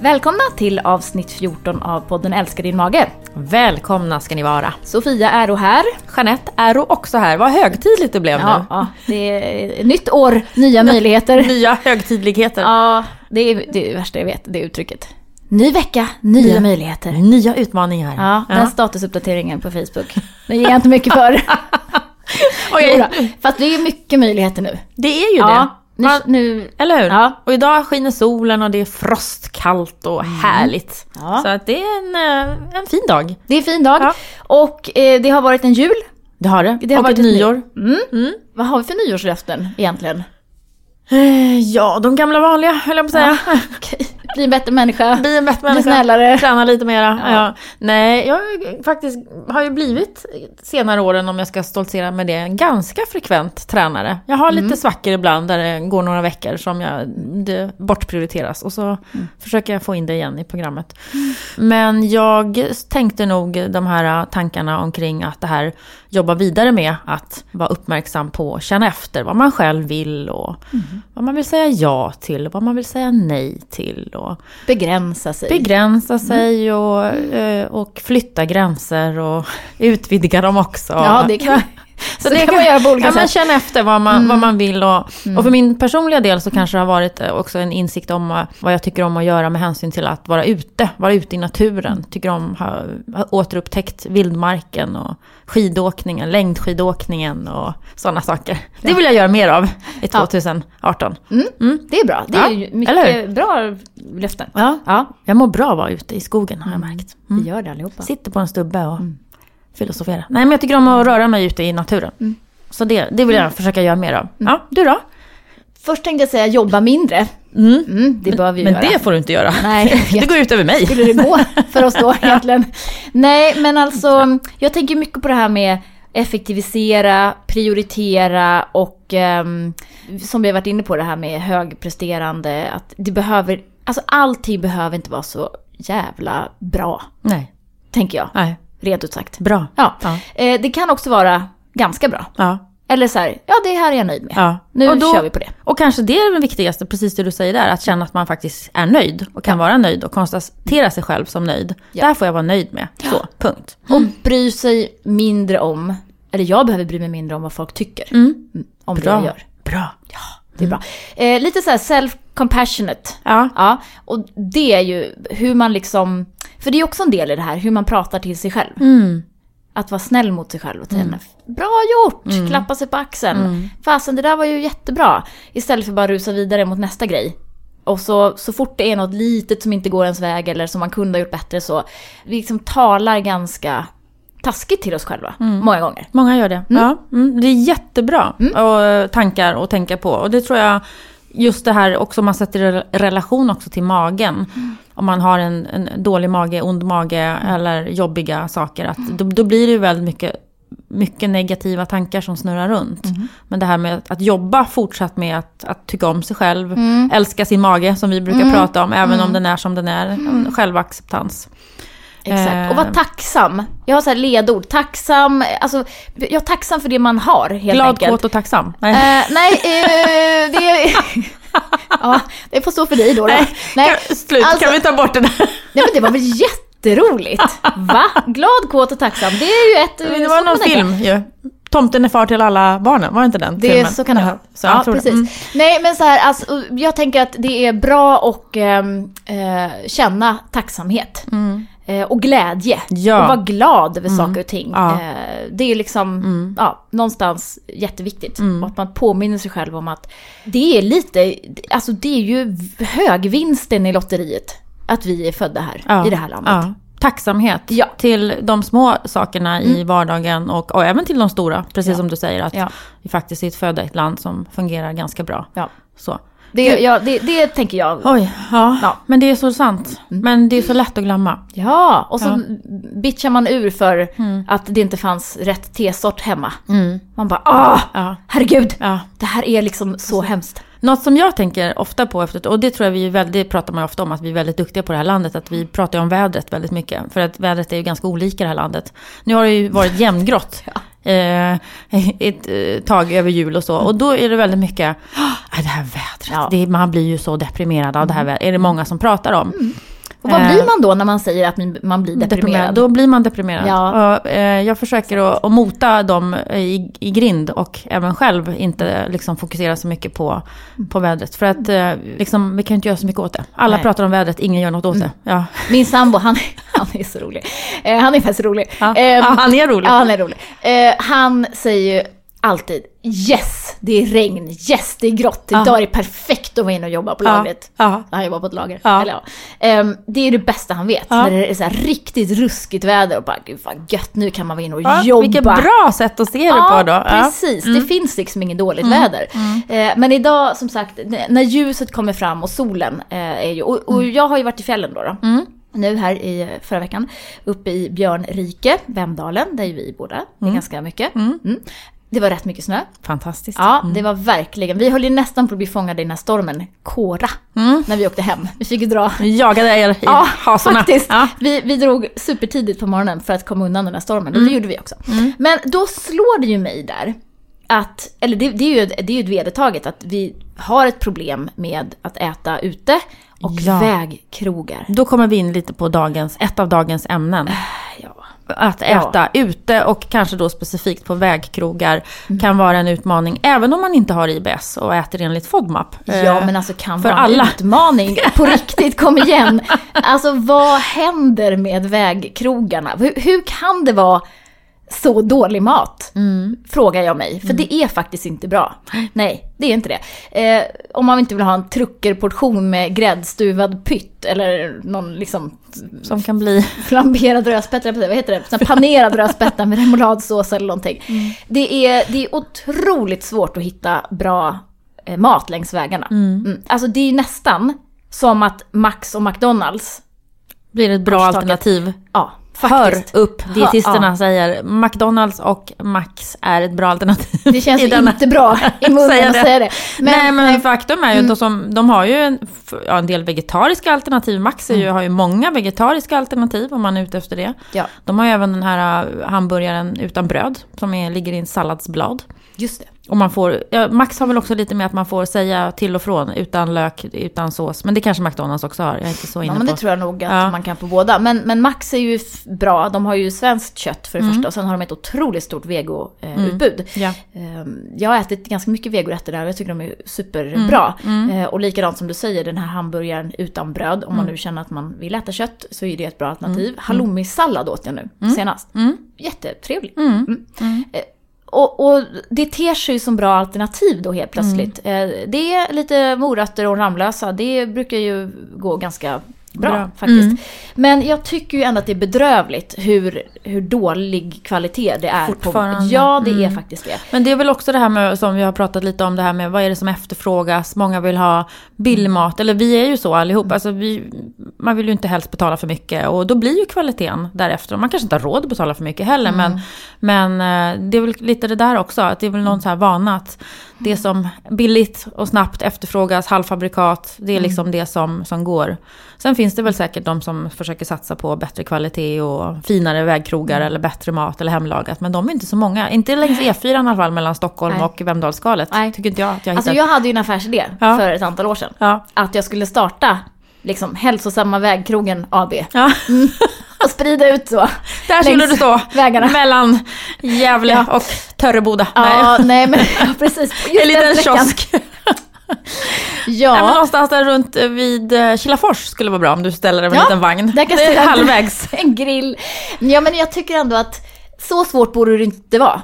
Välkomna till avsnitt 14 av podden Älskar din mage. Välkomna ska ni vara. Sofia är här. Jeanette är också här. Vad högtidligt det blev Ja, nu. ja, det är nytt år, nya möjligheter. Nya högtidligheter. Ja, det är det, är det värsta jag vet, det uttrycket. Ny vecka, nya, Nya- möjligheter. Nya utmaningar. Ja, den statusuppdateringen på Facebook. Den ger jag inte mycket för. Jodå, Fast det är mycket möjligheter nu. det är ju Ja, det. Nu, Man, nu eller hur? Ja. Och idag skiner solen och det är frostkallt och härligt. Ja. Så att det är en, eh, en fin dag. det är en fin dag. Ja. Och eh, det har varit en jul. Det har det. Det har och varit ett nyår. Mm. Vad har vi för nyårslöften egentligen? Eh, Ja, de gamla vanliga höll jag på att säga. Okej. Bli en bättre människa. Bli en bättre Bli människa. snällare. Träna lite mera. Ja. Ja. Nej, jag faktiskt har ju blivit senare åren, om jag ska stoltsera med det, ganska frekvent tränare. Jag har lite svackor ibland där det går några veckor som jag, det bortprioriteras och så försöker jag få in det igen i programmet. Men jag tänkte nog de här tankarna omkring att det här jobba vidare med att vara uppmärksam på och känna efter vad man själv vill och vad man vill säga ja till, vad man vill säga nej till och Begränsa sig. begränsa sig och, eh, och flytta gränser och utvidga dem också. ja, det kan, så det kan man göra på olika ja, sätt. känna efter vad man, vad man vill. Och, och för min personliga del så kanske det har varit eh, också en insikt om vad jag tycker om att göra med hänsyn till att vara ute, vara ute i naturen. Tycker om att ha, ha återupptäckt vildmarken och skidåkningen, längdskidåkningen och sådana saker. Det vill jag göra mer av i 2018. Mm, det är bra. Det är Ja, mycket bra löften. Ja, Ja, jag mår bra av att vara ute i skogen har jag märkt. Mm. vi gör det allihopa. Sitter på en stubbe och filosoferar. Nej, men jag tycker om att röra mig ute i naturen. Så det, det vill jag försöka göra mer av. Ja, du då? Först tänkte jag säga jobba mindre. Mm, det bör vi Men göra. det får du inte göra. Nej, det går ut över mig. skulle det gå för oss då egentligen? Nej, men alltså jag tänker mycket på det här med effektivisera, prioritera och ehm, som vi har varit inne på det här med högpresterande, att det behöver, alltså allting behöver inte vara så jävla bra, Nej, tänker jag, nej. Rent ut sagt. Bra. Ja, Ja. Eh, det kan också vara ganska bra. Ja. Eller så här, ja det här är jag nöjd med. ja. Nu och då, kör vi på det. Och kanske det är det viktigaste, precis det du säger där, att känna att man faktiskt är nöjd och kan vara nöjd och konstatera sig själv som nöjd. Ja. Där får jag vara nöjd med. Så, punkt. Och bry sig mindre om, eller jag behöver bry mig mindre om vad folk tycker. Mm. Om det Bra. jag gör. Bra. Det är bra. Eh, lite så här self-compassionate. Ja. Ja, och det är ju hur man liksom, för det är också en del i det här, hur man pratar till sig själv. Mm. Att vara snäll mot sig själv och säga bra gjort, klappa sig på axeln. Fasen det där var ju jättebra. Istället för bara att rusa vidare mot nästa grej. Och så, så fort det är något litet som inte går ens väg eller som man kunde ha gjort bättre så, vi liksom talar ganska taskigt till oss själva, många gånger. Många gör det. Ja, mm, det är jättebra och, tankar att tänka på. Och det tror jag, just det här också man sätter i relation också till magen. Om man har en, en dålig mage, ond mage eller jobbiga saker. Att då, då blir det ju väldigt mycket, mycket negativa tankar som snurrar runt. Men det här med att, jobba fortsatt med att, att tycka om sig själv. Älska sin mage som vi brukar prata om. Även om den är som den är. Självacceptans. Exakt. Eh. Och vara tacksam. Jag har så här ledord. Tacksam, alltså, jag är tacksam för det man har helt Glad, enkelt. kåt och tacksam. Nej. Eh, nej, eh, det ja, det får stå för dig då. då. Nej, nej, kan, slut, alltså- kan vi ta bort det där? nej men det var väl jätteroligt? Va? Glad, kåt och tacksam. Det är ju ett... Men det var någon film ju. Tomten är far till alla barnen, var det inte den Det, filmen? så kan det Ja, vara. ja, precis. Mm. Nej, men så här, alltså, jag tänker att det är bra att ehm, eh, känna tacksamhet. Eh, och glädje. Ja. Och vara glad över saker och ting. Ja. Eh, det är liksom, ja, någonstans jätteviktigt. Och att man påminner sig själv om att det är lite, alltså det är ju högvinsten i lotteriet. Att vi är födda här, Ja, i det här landet. Tacksamhet Ja. till de små sakerna i vardagen och, och även till de stora. Precis som du säger, att vi faktiskt är födda i ett land som fungerar ganska bra. Så. Det, ja, det, det tänker jag. Oj, ja. Ja. Men det är så sant. Men det är så lätt att glömma. Ja, och så Ja. bitchar man ur för att det inte fanns rätt tesort hemma. Man bara ah, Ja. herregud, Ja. det här är liksom så hemskt. Något som jag tänker ofta på, och det tror jag vi är väldigt, pratar man ofta om, att vi är väldigt duktiga på det här landet, att vi pratar ju om vädret väldigt mycket. För att vädret är ju ganska olika i det här landet. Nu har det ju varit jämngrått eh, ett eh, tag över jul och så. Och då är det väldigt mycket, "Ah, det här vädret, Ja. det, man blir ju så deprimerad av det här vädret. Är det många som pratar om. Och vad Eh, blir man då när man säger att man- blir deprimerad? Då blir man deprimerad. Ja. Och, eh, jag försöker att, att mota dem i, i grind och även själv inte liksom fokusera så mycket på, på vädret. För att eh, liksom, vi kan inte göra så mycket åt det. Alla Nej. pratar om vädret, ingen gör något åt det. Ja. Min sambo, han är så rolig. Eh, han är faktiskt rolig. Ja. Ehm, Ja, han är rolig. Ja, han är rolig. Eh, han säger ju alltid yes, det är regn, yes, det är grått, idag är det perfekt att vara inne och jobba på lagret. Ja. Han jobbar på ett lager. Eller, ja. Ehm, det är det bästa han vet. När det är så riktigt ruskigt väder och bara gud vad gött, nu kan man vara inne och jobba. vilket bra sätt att se det på då. Ja. Mm. precis. Det finns liksom inget dåligt väder. Eh, men idag, som sagt, när ljuset kommer fram och solen eh, är ju... Och, och jag har ju varit i fjällen då. då. Mm. Nu här i förra veckan, uppe i Björnrike, Vemdalen, där är vi båda. Det är ganska mycket. Mm. Det var rätt mycket snö. Fantastiskt. Ja, det var verkligen. Vi höll ju nästan på att bli fångade i den här stormen, Kora, när vi åkte hem. Vi fick ju dra Vi jagade er i Ja, hasorna. faktiskt. Ja. Vi, vi drog supertidigt på morgonen för att komma undan den här stormen. Och det gjorde vi också. Men då slår det ju mig där att, eller det, det, är ju, det är ju vedertaget att vi har ett problem med att äta ute och Ja. vägkrogar. Då kommer vi in lite på dagens, ett av dagens ämnen. Ja. Att äta ute och kanske då specifikt på vägkrogar kan vara en utmaning. Även om man inte har IBS och äter enligt FODMAP. Ja Eh, men alltså kan för vara en alla. utmaning. På riktigt, kom igen. Alltså vad händer med vägkrogarna? Hur, hur kan det vara så dålig mat? Frågar jag mig. För det är faktiskt inte bra. Nej, det är inte det. Eh, om man inte vill ha en truckerportion med gräddstuvad pytt eller någon liksom Som kan bli... flamberad rödspätta, vad heter det? Sån panerad rödspätta med remouladsås eller någonting. Det, är, det är otroligt svårt att hitta bra eh, mat längs vägarna. Mm. Alltså det är nästan som att Max och McDonalds, blir ett bra alternativ. ja Hör faktiskt. upp, dietisterna Ja. säger McDonalds och Max är ett bra alternativ. Det känns ju inte bra i munnen Säga att säga det. Nej men faktum är ju Mm. att de, de har ju en, ja, en del vegetariska alternativ. Max är Mm. ju, har ju många vegetariska alternativ om man är ute efter det. Ja, De har ju även den här uh, hamburgaren utan bröd som är, ligger i en salladsblad. just det. Och man får, ja, Max har väl också lite med att man får säga till och från utan lök, utan sås. Men det kanske McDonalds också har, jag är inte så inne Ja men det tror jag nog att Ja. man kan på båda. Men, men Max är ju bra, de har ju svenskt kött för det Mm. första och sen har de ett otroligt stort vegoutbud. Ja. Ehm, Jag har ätit ganska mycket vegorätter där och jag tycker de är superbra. Mm. Eh, Och likadant som du säger, den här hamburgaren utan bröd. Om Mm. man nu känner att man vill äta kött så är det ett bra alternativ. Halloumi-sallad åt jag nu senast. Mm. Jättetrevlig. Mm. Och, och det ter sig ju som bra alternativ då helt plötsligt. Mm. Det är lite morötter och Ramlösa, det brukar ju gå ganska bra, Bra. faktiskt. Mm. Men jag tycker ju ändå att det är bedrövligt hur, hur dålig kvalitet det är. På, Fortfarande. ja, det är Mm. faktiskt det. Men det är väl också det här med, som vi har pratat lite om, det här med vad är det som efterfrågas? Många vill ha billig mat, eller vi är ju så allihop. Alltså vi, man vill ju inte helst betala för mycket och då blir ju kvaliteten därefter. Man kanske inte har råd att betala för mycket heller, men, men eh, det är väl lite det där också, att det är väl någon så här vana att det som billigt och snabbt efterfrågas, halvfabrikat, det är liksom det som, som går. Sen finns det väl säkert de som försöker satsa på bättre kvalitet och finare vägkrogar eller bättre mat eller hemlagat. Men de är inte så många. Inte längs E4 i alla fall mellan Stockholm Nej. och Vemdalsskalet. Nej. Tycker inte jag att jag Alltså hittat. jag hade ju en affärsidé Ja. för ett antal år sedan. Ja. Att jag skulle starta liksom hälsosamma vägkrogen AB. Ja. Och sprida ut så. Där skulle du stå. vägarna. Mellan Gävle Ja. och Törreboda. Ja, nej men ja, precis. Just En liten kiosk. Ja. Nej, men någonstans där runt eh, vid eh, Kilafors skulle vara bra om du ställer dig med en Ja, liten vagn. där kan det är halvvägs. en grill. Ja men jag tycker ändå att så svårt borde det inte vara.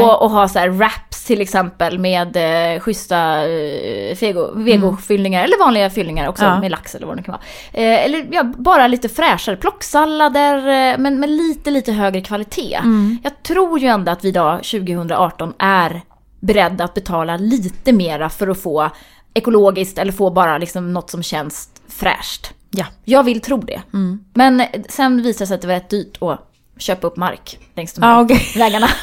Och, och ha så här wraps till exempel med eh, schyssta eh, fego, vegofyllningar, eller vanliga fyllningar också Ja. med lax eller vad det kan vara. Eh, eller ja, bara lite fräschare, plocksallader eh, men med lite, lite högre kvalitet. Jag tror ju ändå att vi idag, 2018, är beredda att betala lite mera för att få ekologiskt eller få bara liksom något som känns fräscht. Ja. Jag vill tro det. Men sen visade det sig att det var rätt dyrt att köpa upp mark längs de här Ja, okej. vägarna.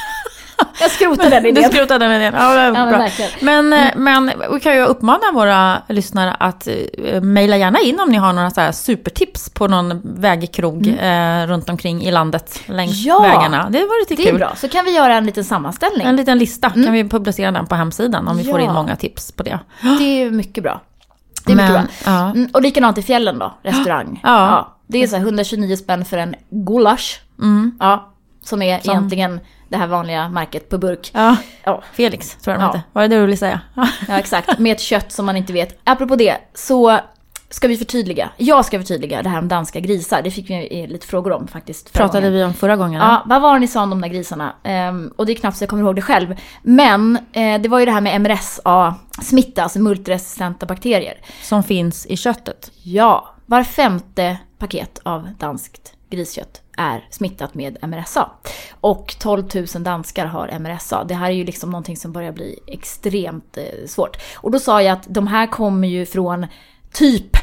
Jag skrotar den Du idén. skrotade den idén. Ja, Ja, men bra. Men, eh, men vi kan ju uppmana våra lyssnare att eh, mejla gärna in om ni har några så här supertips på någon vägkrog eh, runt omkring i landet längs Mm. Ja, vägarna. Det var lite Det är kul. bra, så kan vi göra en liten sammanställning. En liten lista, kan vi publicera den på hemsidan om vi får Ja. in många tips på det. Det är mycket bra. Det är mycket Men, bra. ja. Mm, och likadant i fjällen då, restaurang. Ja. det är så här 129 spänn för en gulasch. Ja, som är egentligen det här vanliga märket på burk. Ja. Ja, Felix, tror jag de Ja. hette. Var det det du ville säga? ja, exakt. Med ett kött som man inte vet. Apropå det, så ska vi förtydliga. Jag ska förtydliga det här om danska grisar. Det fick vi lite frågor om faktiskt. Pratade gången. vi om förra gången? Ja, vad var det ni sa om de där grisarna? Ehm, och det är knappt så jag kommer ihåg det själv. Men eh, det var ju det här med MRSA-smitta, alltså multiresistenta bakterier. Som finns i köttet. Ja, var femte paket av danskt griskött är smittat med MRSA. Och 12 000 danskar har MRSA. Det här är ju liksom någonting som börjar bli extremt eh, svårt. Och då sa jag att de här kommer ju från typ,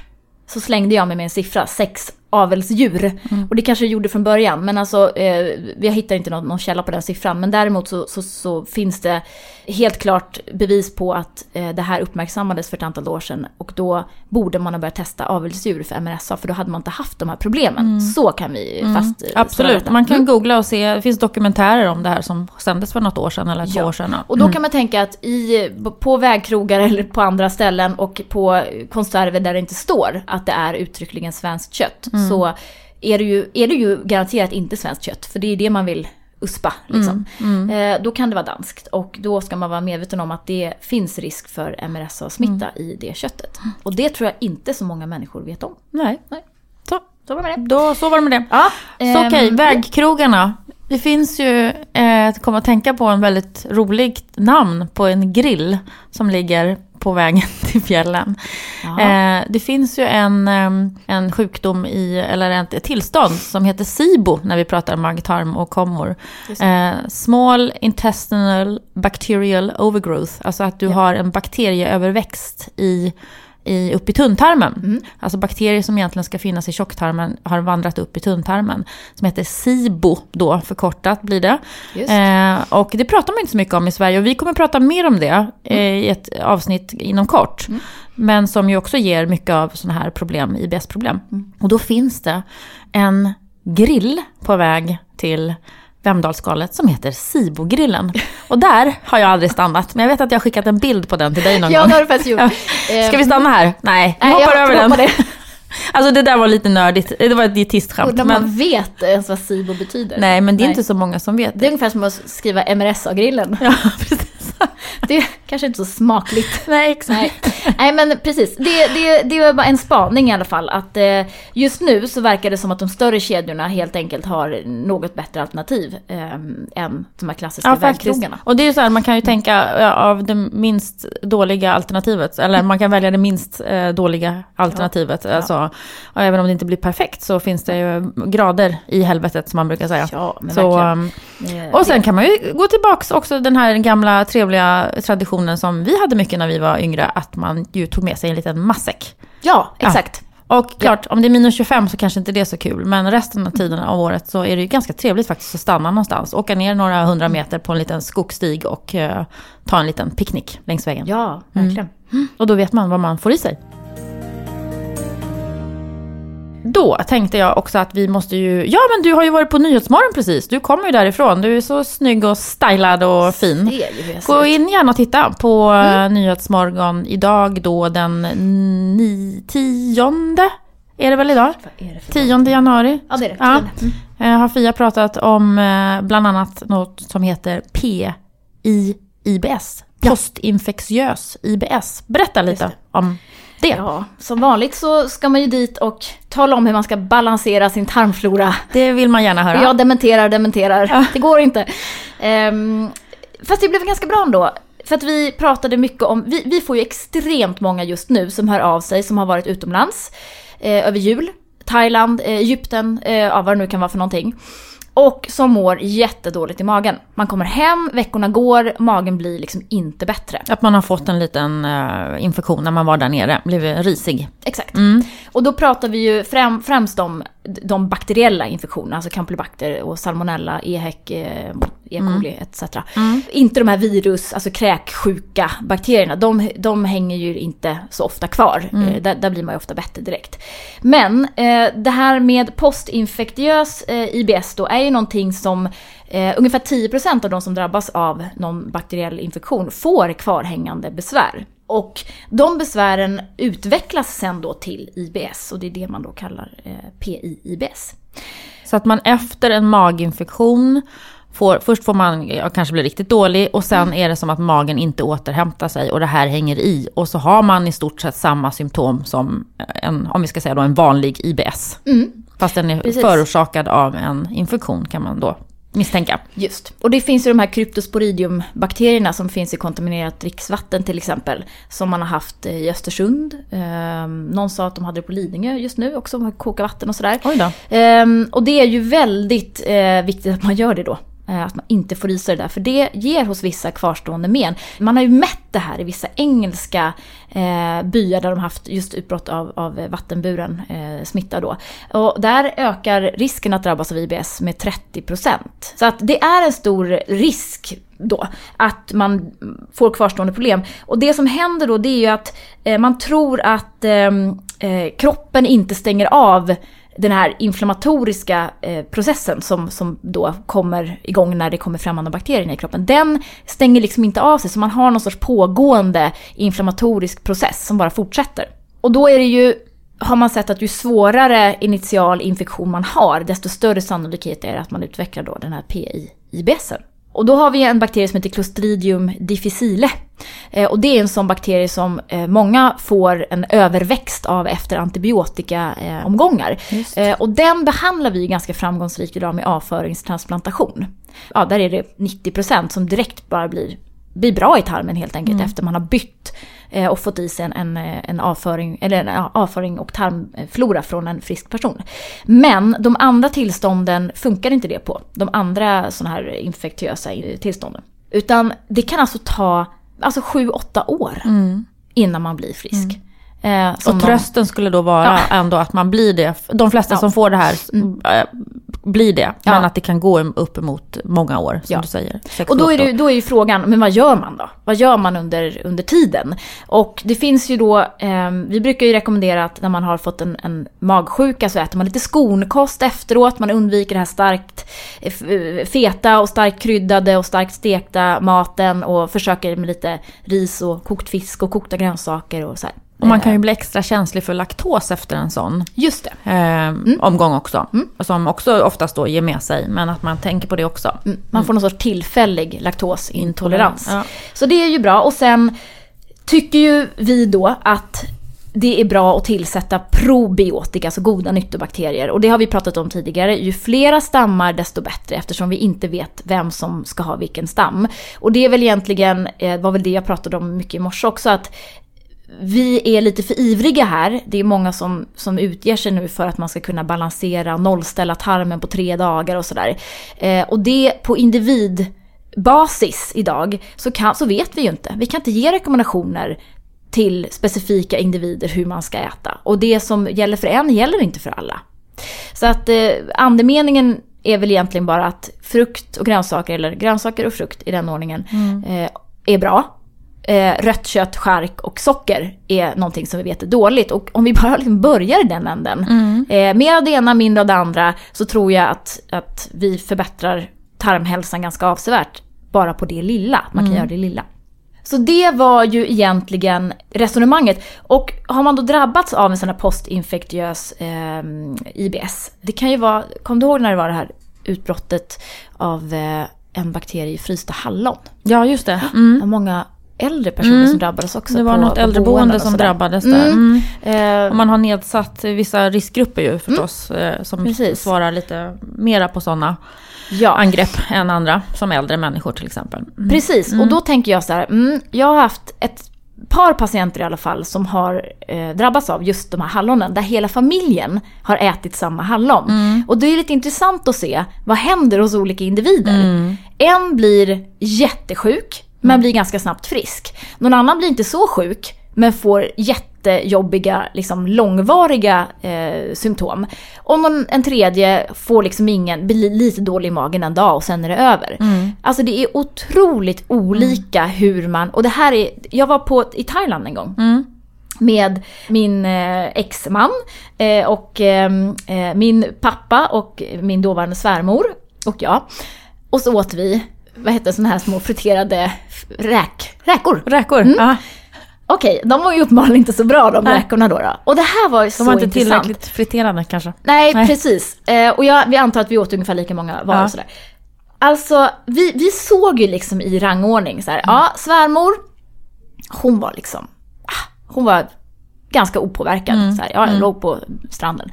så slängde jag mig med en siffra, 6 avelsdjur. Och det kanske jag gjorde från början, men alltså eh, jag hittar inte någon, någon källa på den siffran. Men däremot så, så, så finns det helt klart bevis på att eh, det här uppmärksammades för ett antal år sedan. Och då borde man ha börjat testa avelsdjur för MRSA, för då hade man inte haft de här problemen. Så kan vi fast eh, Absolut, man kan googla och se, det finns dokumentärer om det här som sändes för något år sedan eller två Ja. år sedan. Och då kan man tänka att i, på vägkrogar eller på andra ställen och på konserver där det inte står att det är uttryckligen svenskt kött så är det, ju, är det ju garanterat inte svenskt kött. För det är det man vill uspa. Liksom. Eh, då kan det vara danskt och då ska man vara medveten om att det finns risk för MRSA-smitta i det köttet. Och det tror jag inte så många människor vet om. Nej. Nej. Så, Så var det med det. då, så var det med det. Ja, Så ehm, okej, vägkrogarna. Det finns ju, eh, kom att tänka på en väldigt roligt namn på en grill som ligger på vägen till fjällen. Ja. Eh, det finns ju en, em, en sjukdom i, eller ett, tillstånd som heter SIBO när vi pratar mag-tarm och kommor. Eh, small intestinal bacterial overgrowth, alltså att du har en bakterieöverväxt i i, upp i tunntarmen. Mm. Alltså bakterier som egentligen ska finnas i tjocktarmen har vandrat upp i tunntarmen. Som heter SIBO då, förkortat blir det. Eh, och det pratar man inte så mycket om i Sverige och vi kommer prata mer om det eh, i ett avsnitt inom kort. Mm. Men som ju också ger mycket av sådana här problem, IBS-problem. Mm. Och då finns det en grill på väg till Vemdalsskalet som heter Sibogrillen. Och där har jag aldrig stannat, men jag vet att jag har skickat en bild på den till dig någon Ja, gång. det har du faktiskt gjort. Ja. Ska vi stanna här? Nej, vi Nej, hoppar jag över den. det. Alltså det där var lite nördigt, det var ett dietistskämt. Om Men, man vet ens vad SIBO betyder. nej, men det är inte så många som vet Det är det. ungefär som att skriva MRSA-grillen. Ja, precis. Det kanske inte så smakligt. Nej, exakt. Nej, Nej men precis. Det, det, det var bara en spaning i alla fall. Att eh, just nu så verkar det som att de större kedjorna helt enkelt har något bättre alternativ eh, än de här klassiska Ja, vägkrogarna. Och det är ju så här, man kan ju tänka ja, av det minst dåliga alternativet, eller man kan välja det minst eh, dåliga alternativet. Alltså, och även om det inte blir perfekt så finns det ju grader i helvetet som man brukar säga. Ja, men så, verkligen. um, Eh, och sen kan man ju gå tillbaks också den här gamla trevliga traditionen som vi hade mycket när vi var yngre, att man ju tog med sig en liten matsäck. Ja, exakt. Och klart, om det är minus 25 så kanske inte det är så kul. Men resten av tiden av året så är det ju ganska trevligt faktiskt att stanna någonstans. Åka ner några hundra meter på en liten skogsstig och eh, ta en liten picknick längs vägen. Ja, verkligen. Och då vet man vad man får i sig. Då tänkte jag också att vi måste ju... Ja men du har ju varit på Nyhetsmorgon precis. Du kommer ju därifrån. Du är så snygg och stylad och fin. Gå in gärna och titta på mm. Nyhetsmorgon idag då den ni, tionde, är det väl idag? Det för 10 januari. Ja, det är det. Ja. Mm. Eh, har Fia pratat om eh, bland annat något som heter PIIBS. Postinfektiös IBS. Berätta lite om det. Ja, som vanligt så ska man ju dit och tala om hur man ska balansera sin tarmflora. Det vill man gärna höra. Jag dementerar, dementerar. Det går inte. Ehm, fast det blev ganska bra ändå. För att vi pratade mycket om, vi, vi får ju extremt många just nu som hör av sig som har varit utomlands eh, över jul. Thailand, eh, Egypten, eh, ja, vad det nu kan vara för någonting. Och som mår jättedåligt i magen. Man kommer hem, veckorna går, magen blir liksom inte bättre. Att man har fått en liten eh, infektion när man var där nere. Blev risig. Exakt. Mm. Och då pratar vi ju främ, främst om de bakteriella infektionerna, alltså campylobacter och salmonella, EHEC, eh, E. coli mm. etc. Mm. Inte de här virus, alltså kräksjuka bakterierna, de, de hänger ju inte så ofta kvar. Mm. Eh, där, där, blir man ju ofta bättre direkt. Men eh, det här med postinfektiös eh, IBS då är ju någonting som eh, ungefär 10% av de som drabbas av någon bakteriell infektion får kvarhängande besvär. Och de besvären utvecklas sen då till IBS och det är det man då kallar eh, PI-IBS. Så att man efter en maginfektion får, först får man ja, kanske bli riktigt dålig och sen är det som att magen inte återhämtar sig och det här hänger i. Och så har man i stort sett samma symptom som en, om vi ska säga då, en vanlig IBS. Mm. Fast den är Precis. förorsakad av en infektion kan man då misstänka. Just. Och det finns ju de här kryptosporidiumbakterierna som finns i kontaminerat dricksvatten till exempel. Som man har haft i Östersund. Um, någon sa att de hade det på Lidingö just nu också, med koka vatten och sådär. Um, och det är ju väldigt uh, viktigt att man gör det då. Eh, att man inte får i sig det där, för det ger hos vissa kvarstående men. Man har ju mätt det här i vissa engelska eh, byar där de haft just utbrott av, av vattenburen eh, smitta då. Och där ökar risken att drabbas av IBS med 30%. Så att det är en stor risk då, att man får kvarstående problem. Och det som händer då det är ju att eh, man tror att ehm, eh, kroppen inte stänger av den här inflammatoriska eh, processen som, som då kommer igång när det kommer främmande bakterier i kroppen, den stänger liksom inte av sig så man har någon sorts pågående inflammatorisk process som bara fortsätter. Och då är det ju har man sett att ju svårare initial infektion man har, desto större sannolikhet är det att man utvecklar då den här PI-IBSen. Och då har vi en bakterie som heter Clostridium difficile. Eh, och det är en sån bakterie som eh, många får en överväxt av efter antibiotikaomgångar. Eh, och den behandlar vi ganska framgångsrikt idag med avföringstransplantation. Ja, där är det 90% som direkt bara blir, blir bra i tarmen helt enkelt mm. efter man har bytt och fått i sig en, en, en, avföring, eller en avföring och tarmflora från en frisk person. Men de andra tillstånden funkar inte det på. De andra sådana här infektiösa tillstånden. Utan det kan alltså ta alltså 7-8 år mm. innan man blir frisk. Mm. Eh, och trösten de... skulle då vara ja. ändå att man blir det. De flesta ja. som får det här mm. Eh, blir det. Ja. Men att det kan gå uppemot många år, som du säger. Och då är, det, då är ju frågan, men vad gör man då? Vad gör man under, under tiden? Och det finns ju då, eh, vi brukar ju rekommendera att när man har fått en, en magsjuka så äter man lite skonkost efteråt. Man undviker det här starkt eh, feta och starkt kryddade och starkt stekta maten och försöker med lite ris och kokt fisk och kokta grönsaker och så här. Och man kan ju bli extra känslig för laktos efter en sån Just det. Eh, mm. omgång också. Mm. Som också oftast då ger med sig, men att man tänker på det också. Mm. Man får någon sorts tillfällig laktosintolerans. Ja. Så det är ju bra. Och sen tycker ju vi då att det är bra att tillsätta probiotika, alltså goda nyttobakterier. Och det har vi pratat om tidigare. Ju flera stammar desto bättre eftersom vi inte vet vem som ska ha vilken stam. Och det är väl egentligen, eh, var väl det jag pratade om mycket i morse också, att vi är lite för ivriga här. Det är många som, som utger sig nu för att man ska kunna balansera, nollställa tarmen på tre dagar och sådär. Eh, och det på individbasis idag så, kan, så vet vi ju inte. Vi kan inte ge rekommendationer till specifika individer hur man ska äta. Och det som gäller för en gäller inte för alla. Så att eh, andemeningen är väl egentligen bara att frukt och grönsaker, eller grönsaker och frukt i den ordningen, mm. eh, är bra eh, rött kött, skärk och socker är någonting som vi vet är dåligt. Och om vi bara liksom börjar i den änden, mm. eh, mer av det ena, mindre av det andra, så tror jag att, att vi förbättrar tarmhälsan ganska avsevärt. Bara på det lilla, man kan mm. göra det lilla. Så det var ju egentligen resonemanget. Och har man då drabbats av en sån här postinfektiös eh, IBS, det kan ju vara, kom du ihåg när det var det här utbrottet av eh, en bakterie i frysta hallon? Ja, just det. Mm. Många äldre personer mm. som drabbades också. Det var på, något äldreboende som drabbades där. Mm. Mm. Och man har nedsatt vissa riskgrupper ju förstås. Mm. Eh, som Precis. svarar lite mera på sådana ja. angrepp än andra. Som äldre människor till exempel. Mm. Precis, och mm. då tänker jag så här. jag har haft ett par patienter i alla fall som har eh, drabbats av just de här hallonen. Där hela familjen har ätit samma hallon. Mm. Och det är lite intressant att se vad händer hos olika individer. Mm. En blir jättesjuk men blir ganska snabbt frisk. Någon annan blir inte så sjuk men får jätte jättejobbiga, liksom långvariga eh, symptom. Och någon, en tredje får liksom ingen, blir lite dålig i magen en dag och sen är det över. Mm. Alltså det är otroligt olika hur man, och det här är, jag var på, i Thailand en gång. Mm. Med min eh, exman eh, och eh, eh, min pappa och min dåvarande svärmor och jag. Och så åt vi, vad heter sådana här små friterade räk, räkor. Räkor? Mm. Ja. Okej, de var ju uppenbarligen inte så bra de Nej. räkorna då, då. Och det här var ju så De var inte intressant. tillräckligt friterade kanske. Nej, Nej. precis. Eh, och jag, vi antar att vi åt ungefär lika många varor Ja. sådär. Alltså, vi, vi såg ju liksom i rangordning så här, ja, svärmor, hon var liksom, ah, hon var ganska opåverkad. Så här, ja, jag låg på stranden.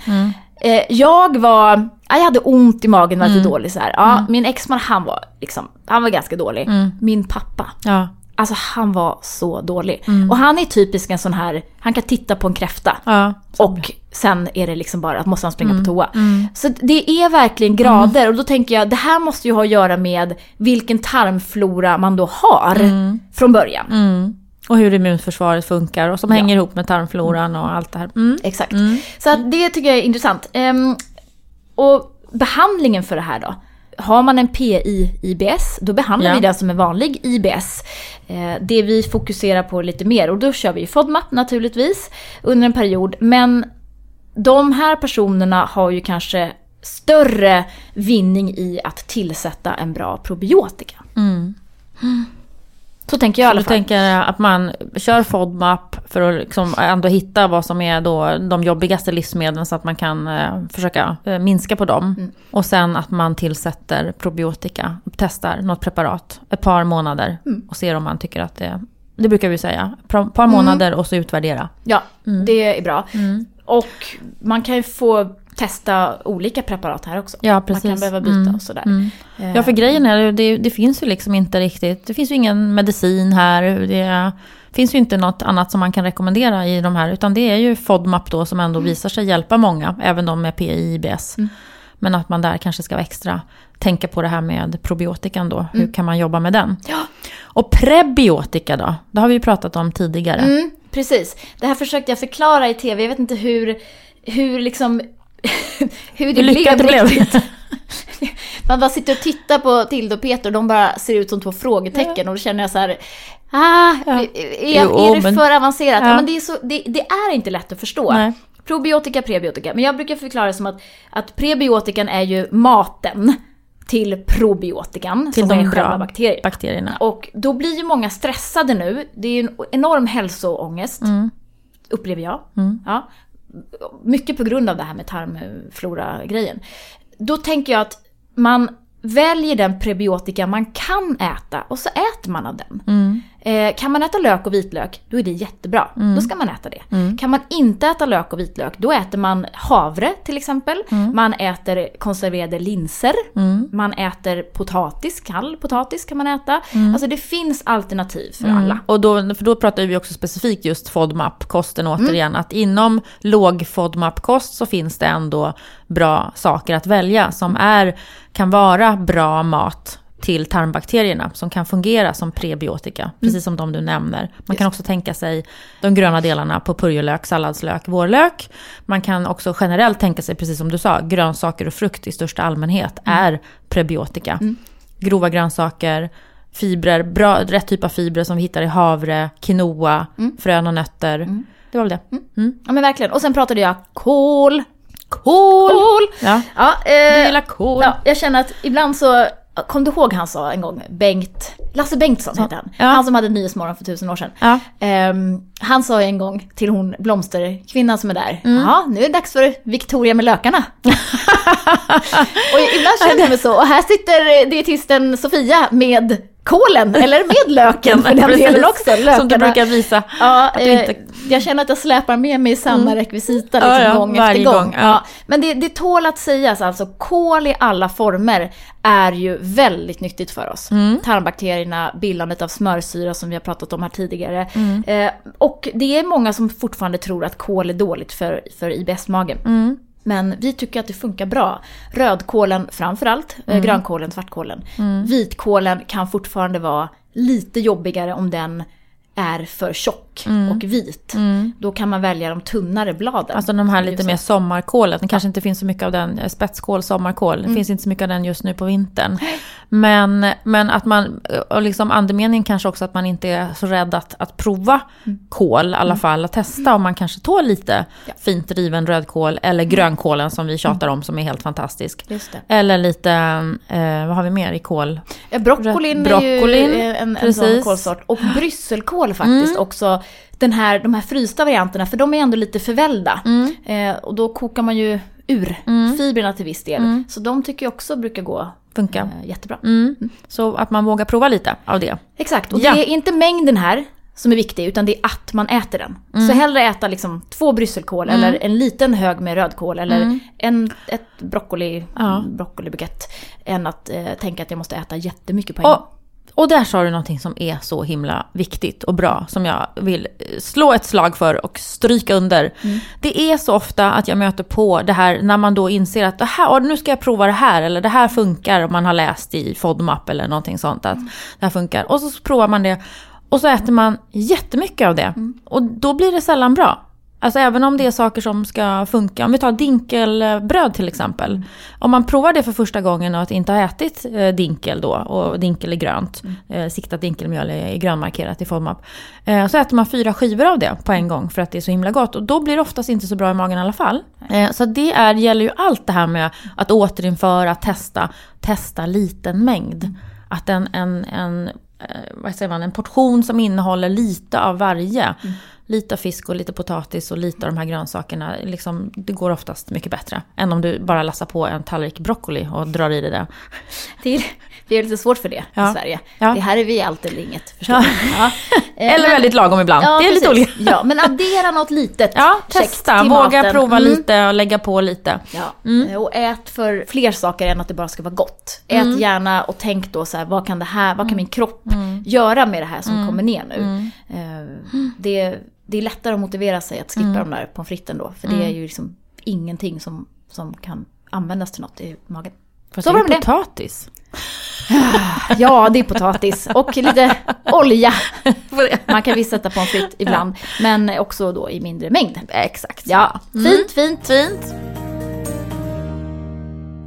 Eh, jag var, ja, jag hade ont i magen, var lite dålig så här. Ja, Min exman han var liksom, han var ganska dålig. Min pappa, Ja. alltså han var så dålig. Och han är typisk en sån här, han kan titta på en kräfta. Ja. Och sen är det liksom bara att måste han springa på toa. Så det är verkligen grader och då tänker jag det här måste ju ha att göra med vilken tarmflora man då har från början. Mm. Och hur immunförsvaret funkar och som hänger ihop med tarmfloran och allt det här. Mm. Exakt. Så att det tycker jag är intressant. Ehm, och behandlingen för det här då? Har man en PI-IBS, då behandlar Ja. vi den som en vanlig IBS. Eh, det vi fokuserar på lite mer, och då kör vi FODMAP naturligtvis under en period. Men de här personerna har ju kanske större vinning i att tillsätta en bra probiotika. Så tänker jag i alla fall. tänker att man kör FODMAP för att liksom ändå hitta vad som är då de jobbigaste livsmedlen så att man kan eh, försöka eh, minska på dem. Mm. Och sen att man tillsätter probiotika, testar något preparat ett par månader Mm. och ser om man tycker att det, det brukar vi säga, ett par par månader och så utvärdera. Ja, Mm. det är bra. Och man kan ju få testa olika preparat här också. Ja, Man precis. kan behöva byta Mm. och sådär. Mm. Eh, Ja, för grejen är det, det finns ju liksom inte riktigt, det finns ju ingen medicin här. Det finns ju inte något annat som man kan rekommendera i de här, utan det är ju FODMAP då som ändå visar sig hjälpa många, även de med PI, IBS. Mm. Men att man där kanske ska vara extra tänka på det här med probiotikan då, hur kan man jobba med den? Ja. Och prebiotika då, det har vi ju pratat om tidigare. Mm, precis. Det här försökte jag förklara i tv. Jag vet inte hur, hur liksom... hur det Hur lyckat det blev. riktigt. Man bara sitter och tittar på Tilde och Peter och de bara ser ut som två frågetecken och då känner jag så här... Ah, Ja. är, Jo, är det men- för avancerat? Ja. Ja. men det, är så, det, det är inte lätt att förstå. Nej. Probiotika, prebiotika. Men jag brukar förklara det som att, att prebiotikan är ju maten till probiotikan, Till som de är själva bakterierna. bakterierna. Och då blir ju många stressade nu. Det är ju en enorm hälsoångest, Mm. upplever jag. Ja. Mycket på grund av det här med tarmflora-grejen. Då tänker jag att man väljer den prebiotika man kan äta och så äter man av den. Mm. Eh, kan man äta lök och vitlök, då är det jättebra. Då ska man äta det. Kan man inte äta lök och vitlök, då äter man havre till exempel. Man äter konserverade linser. Man äter potatis, kall potatis kan man äta. Alltså det finns alternativ för alla. Och då, för då pratar vi också specifikt just FODMAP-kosten Mm. återigen. Att inom låg FODMAP-kost så finns det ändå bra saker att välja som är, kan vara bra mat till tarmbakterierna som kan fungera som prebiotika, precis som de du nämner. Man kan också tänka sig de gröna delarna på purjolök, salladslök, vårlök. Man kan också generellt tänka sig, precis som du sa, grönsaker och frukt i största allmänhet är prebiotika. Grova grönsaker, fibrer, bra, rätt typ av fibrer som vi hittar i havre, quinoa, frön och nötter. Det var väl det. Mm. Ja men verkligen. Och sen pratade jag kol. Kol! kol. Ja. Ja, Du eh, gillar kol. ja, jag känner att ibland så, kom du ihåg han sa en gång, Bengt, Lasse Bengtsson heter han. Ja. Han som hade Nyhetsmorgon för tusen år sedan. Ja. Ehm, han sa en gång till hon blomsterkvinnan som är där, Mm. ja nu är det dags för Victoria med lökarna. och ibland känner jag mig så, och här sitter dietisten Sofia med kålen, eller med löken för den Precis. delen också. Lökarna. Som du brukar visa. Ja, eh, inte- jag känner att jag släpar med mig samma rekvisita liksom, Ja, ja, gång efter gång. gång, ja. Men det, det tål att sägas, alltså kol i alla former är ju väldigt nyttigt för oss. Mm. Tarmbakterierna, bildandet av smörsyra som vi har pratat om här tidigare. Mm. Eh, och det är många som fortfarande tror att kol är dåligt för, för IBS-magen. Mm. Men vi tycker att det funkar bra. Rödkålen framförallt, Mm. eh, grönkålen, svartkålen. Vitkålen kan fortfarande vara lite jobbigare om den är för tjock och vit. Då kan man välja de tunnare bladen. Mm. Alltså de här lite mer sommarkålen. Det kanske inte finns så mycket av den, eh, spetskål, sommarkål. Det finns inte så mycket av den just nu på vintern. Men, men att man, och liksom andemeningen kanske också att man inte är så rädd att, att prova kål, i alla fall att testa om man kanske tål lite Ja. fint riven rödkål eller grönkålen som vi tjatar om som är helt fantastisk. Eller lite, eh, vad har vi mer i kål? Ja, broccolin, Broccolin, är ju en, en sån precis. Mm. kålsort. Och brysselkål faktiskt också. Den här, de här frysta varianterna, för de är ändå lite förvällda. Mm. Eh, och då kokar man ju ur fibrerna till viss del. Så de tycker jag också brukar gå Funka. eh, jättebra. Mm. Så att man vågar prova lite av det. Exakt, och Ja. det är inte mängden här som är viktig, utan det är att man äter den. Mm. Så hellre äta liksom två brysselkål eller en liten hög med rödkål eller en, ett broccoli, Mm. Ja. broccolibukett. Än att eh, tänka att jag måste äta jättemycket på en gång. Och, där sa du någonting som är så himla viktigt och bra, som jag vill slå ett slag för och stryka under. Det är så ofta att jag möter på det här när man då inser att det här, "Åh, nu ska jag prova det här, eller det här funkar, om man har läst i FODMAP eller någonting sånt, att det här funkar. Och så provar man det, och så äter man jättemycket av det. Och då blir det sällan bra. Alltså även om det är saker som ska funka. Om vi tar dinkelbröd till exempel. Om man provar det för första gången och att inte har ätit eh, dinkel då, och dinkel är grönt, eh, siktat dinkelmjöl är grönmarkerat i FODMAP. Eh, så äter man fyra skivor av det på en gång för att det är så himla gott. Och då blir det oftast inte så bra i magen i alla fall. Så det är, gäller ju allt det här med att återinföra, att testa, testa liten mängd. Att en, en, en, vad säger man, en portion som innehåller lite av varje. Lite av fisk och lite potatis och lite av de här grönsakerna. Liksom, det går oftast mycket bättre. Än om du bara lassar på en tallrik broccoli och drar i dig det. Det det är lite svårt för det Ja. i Sverige. Ja. Det här är vi allt eller inget, förstår Ja. Ja. Eh, Eller men- väldigt lagom ibland. Det är lite precis. olika. Ja, men addera något litet Ja, testa. Våga maten. prova Mm. lite och lägga på lite. Ja, Mm. eh, och ät för fler saker än att det bara ska vara gott. Ät gärna och tänk då så här, vad kan det här, Mm. vad kan min kropp göra med det här som kommer ner nu? Eh, Det, det är lättare att motivera sig att skippa Mm. de där pommes fritesen då, för det är ju liksom ingenting som, som kan användas till något i magen. Fast Så var det med det. potatis. Ja, det är potatis och lite olja. Man kan visst sätta pommes frites ibland, men också då i mindre mängd. Exakt. Ja, Mm. fint, fint, fint.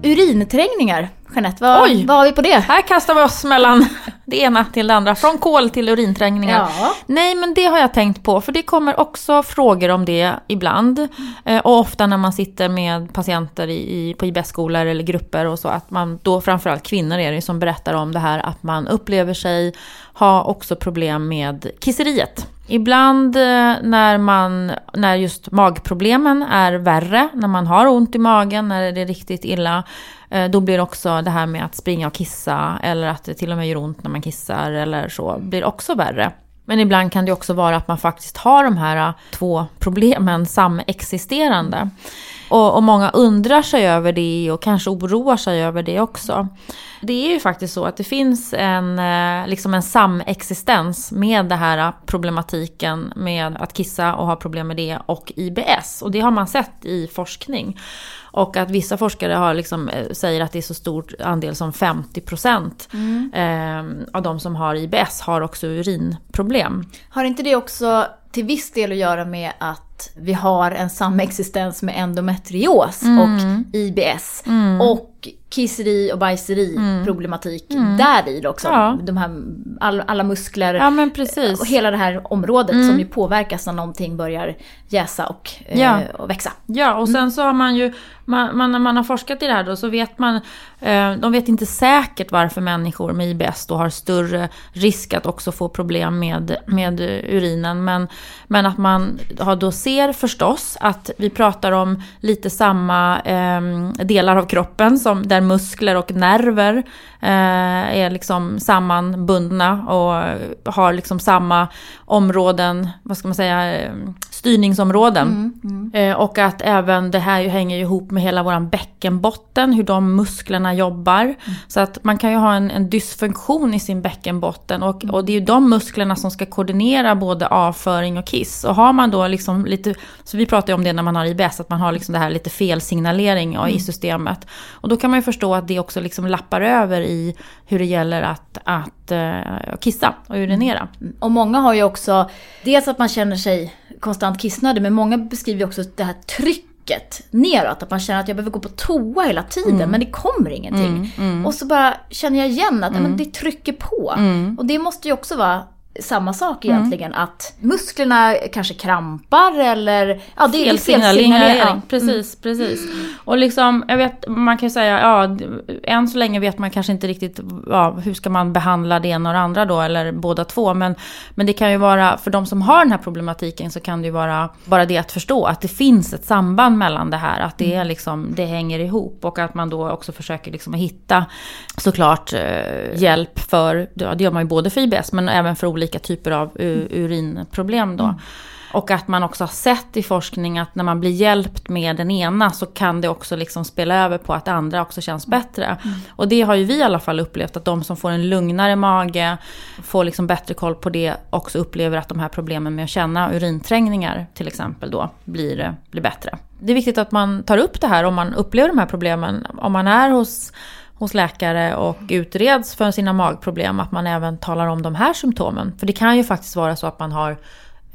Urinträngningar, Jeanette, vad, Oj. vad har vi på det? Här kastar vi oss mellan det ena till det andra. Från kol till urinträngningar. Ja. Nej, men det har jag tänkt på. För det kommer också frågor om det ibland. Eh, och ofta när man sitter med patienter i, på IBS-skolor eller grupper och så. Att man då, framförallt kvinnor är det som berättar om det här. Att man upplever sig ha också problem med kisseriet. Ibland eh, när, man, när just magproblemen är värre, när man har ont i magen, när det är riktigt illa, Eh, då blir också det här med att springa och kissa, eller att det till och med gör ont när man kissar, eller så, blir också värre. Men ibland kan det också vara att man faktiskt har de här eh, två problemen samexisterande. Och, och många undrar sig över det och kanske oroar sig över det också. Det är ju faktiskt så att det finns en, eh, liksom en samexistens med den här problematiken med att kissa och ha problem med det och IBS. Och det har man sett i forskning. Och att vissa forskare har liksom, eh, säger att det är så stor andel som 50% eh, av de som har IBS har också urinproblem. Har inte det också till viss del att göra med att vi har en samexistens med endometrios Mm. och IBS och kisseri och bajseri problematik där i också. Mm. Ja. De här, all, alla muskler Ja och hela det här området som ju påverkas när någonting börjar jäsa och, eh, Ja. och växa. Ja, och sen så har man ju, man, man, när man har forskat i det här då, så vet man, eh, de vet inte säkert varför människor med IBS då har större risk att också få problem med, med urinen. Men, men att man har då ser förstås att vi pratar om lite samma eh, delar av kroppen, som, Liksom, där muskler och nerver eh, är liksom sammanbundna och har liksom samma områden, vad ska man säga, eh, styrningsområden. Mm. Eh, och att även det här hänger ihop med hela våran bäckenbotten, hur de musklerna jobbar. Mm. Så att man kan ju ha en, en dysfunktion i sin bäckenbotten och, och det är ju de musklerna som ska koordinera både avföring och kiss. Och har man då liksom lite, så vi pratar ju om det när man har IBS, att man har liksom det här lite felsignalering mm. i systemet. Och då kan man ju förstå att det också liksom lappar över i hur det gäller att, att uh, kissa och urinera. Mm. Och många har ju också, dels att man känner sig konstant kissnödig, men många beskriver också det här trycket neråt. Att man känner att jag behöver gå på toa hela tiden mm. men det kommer ingenting. Mm, mm. Och så bara känner jag igen att men mm. det trycker på. Mm. Och det måste ju också vara samma sak mm. egentligen. Mm. Att musklerna kanske krampar eller... Ja, det felsignalering. Ja. Precis, mm. precis. Och liksom, jag vet, man kan ju säga, ja, än så länge vet man kanske inte riktigt, ja, hur ska man behandla det ena och det andra då, eller båda två. Men, men det kan ju vara, för de som har den här problematiken så kan det ju vara bara det att förstå att det finns ett samband mellan det här. Att det är liksom, det hänger ihop och att man då också försöker liksom hitta såklart eh, hjälp för, ja, det gör man ju både för IBS men även för olika olika typer av urinproblem då. Mm. Och att man också har sett i forskning att när man blir hjälpt med den ena så kan det också liksom spela över på att andra också känns bättre. Mm. Och det har ju vi i alla fall upplevt att de som får en lugnare mage, får liksom bättre koll på det, också upplever att de här problemen med att känna urinträngningar till exempel då blir, blir bättre. Det är viktigt att man tar upp det här om man upplever de här problemen. Om man är hos hos läkare och utreds för sina magproblem, att man även talar om de här symptomen. För det kan ju faktiskt vara så att man har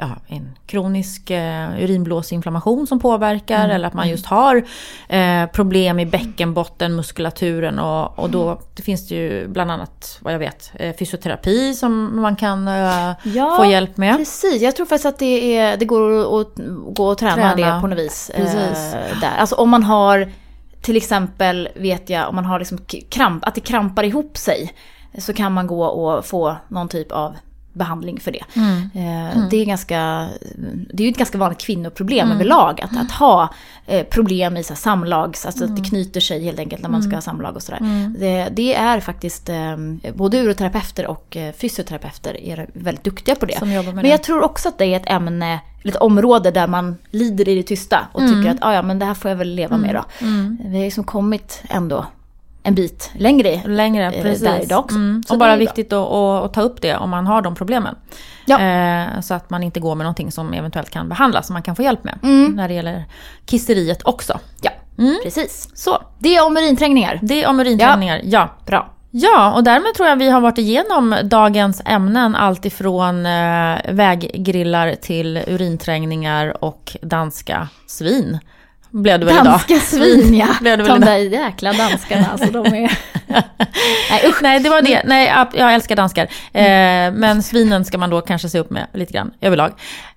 ja, en kronisk eh, urinblåsinflammation som påverkar mm. eller att man just har eh, problem i bäckenbottenmuskulaturen och, och då det finns det ju bland annat vad jag vet eh, fysioterapi som man kan eh, ja, få hjälp med. precis. Jag tror faktiskt att det, är, det går att, gå och träna, träna. det på något vis. Eh, där. Alltså om man har till exempel vet jag om man har liksom kramp, att det krampar ihop sig. Så kan man gå och få någon typ av behandling för det. Mm. Eh, mm. Det, är ganska, det är ju ett ganska vanligt kvinnoproblem mm. överlag. Att, att ha eh, problem i så samlags, alltså att det mm. knyter sig helt enkelt när man ska mm. ha samlag och sådär. Mm. Det, det, är faktiskt, eh, både uroterapeuter och fysioterapeuter är väldigt duktiga på det. Men jag tror också att det är ett ämne, ett område där man lider i det tysta och tycker att ah, ja men det här får jag väl leva med då. Vi har liksom kommit ändå en bit längre, längre precis. där idag också. Mm. Och bara viktigt att, att, ta upp det om man har de problemen. Ja. Eh, så att man inte går med någonting som eventuellt kan behandlas, som man kan få hjälp med. Mm. När det gäller kisseriet också. Ja, mm. precis. Så, det är om urinträngningar. Det är om urinträngningar, ja. ja. Bra. Ja, och därmed tror jag vi har varit igenom dagens ämnen. Allt ifrån eh, väggrillar till urinträngningar och danska svin blev det väl Danska idag. svin ja. blev det väl de där jäkla danskarna alltså de är... Nej usch. Nej det var det. Nej jag älskar danskar. Mm. Eh, men svinen ska man då kanske se upp med lite grann överlag.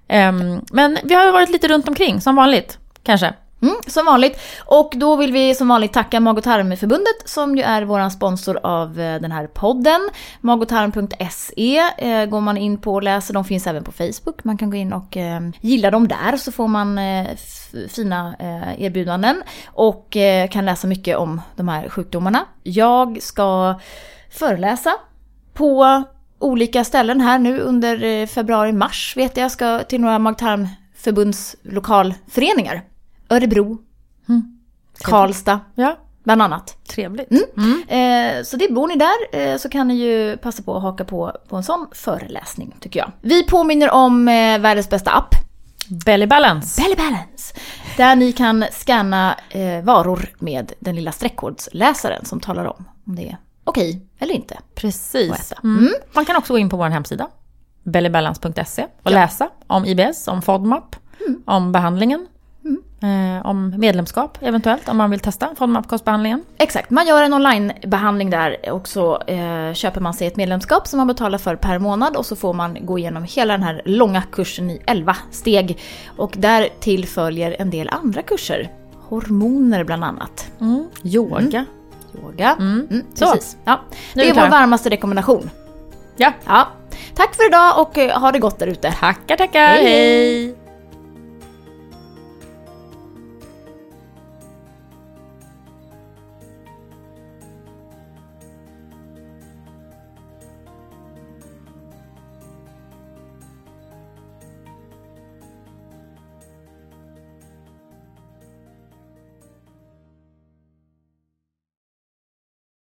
Eh, men vi har varit lite runt omkring som vanligt kanske. Mm, som vanligt. Och då vill vi som vanligt tacka Mag och tarmförbundet som ju är vår sponsor av eh, den här podden. magotarm.se eh, går man in på och läser. De finns även på Facebook. Man kan gå in och eh, gilla dem där så får man eh, fina eh, erbjudanden. Och eh, kan läsa mycket om de här sjukdomarna. Jag ska föreläsa på olika ställen här nu under eh, februari-mars vet jag. Jag ska till några mag-tarmförbunds lokalföreningar. Örebro, mm. Karlstad, ja. bland annat. Trevligt. Mm. Mm. Eh, så det bor ni där eh, så kan ni ju passa på att haka på, på en sån föreläsning tycker jag. Vi påminner om eh, världens bästa app. Belly Balance. Belly Balance. Där ni kan scanna eh, varor med den lilla streckkodsläsaren som talar om om det är okej okay eller inte. Precis. Mm. mm. Man kan också gå in på vår hemsida, bellybalance.se och ja. läsa om IBS, om FODMAP, mm. om behandlingen Eh, om medlemskap eventuellt, om man vill testa FODMAP-kostbehandlingen. Exakt, man gör en onlinebehandling där och så eh, köper man sig ett medlemskap som man betalar för per månad och så får man gå igenom hela den här långa kursen i 11 steg. Och där till följer en del andra kurser. Hormoner bland annat. Mm. Yoga. Mm. Yoga. Mm. mm precis. Ja. Det är vår varmaste rekommendation. Ja. ja. Tack för idag och eh, ha det gott där ute. Tackar, tackar. hej. hej.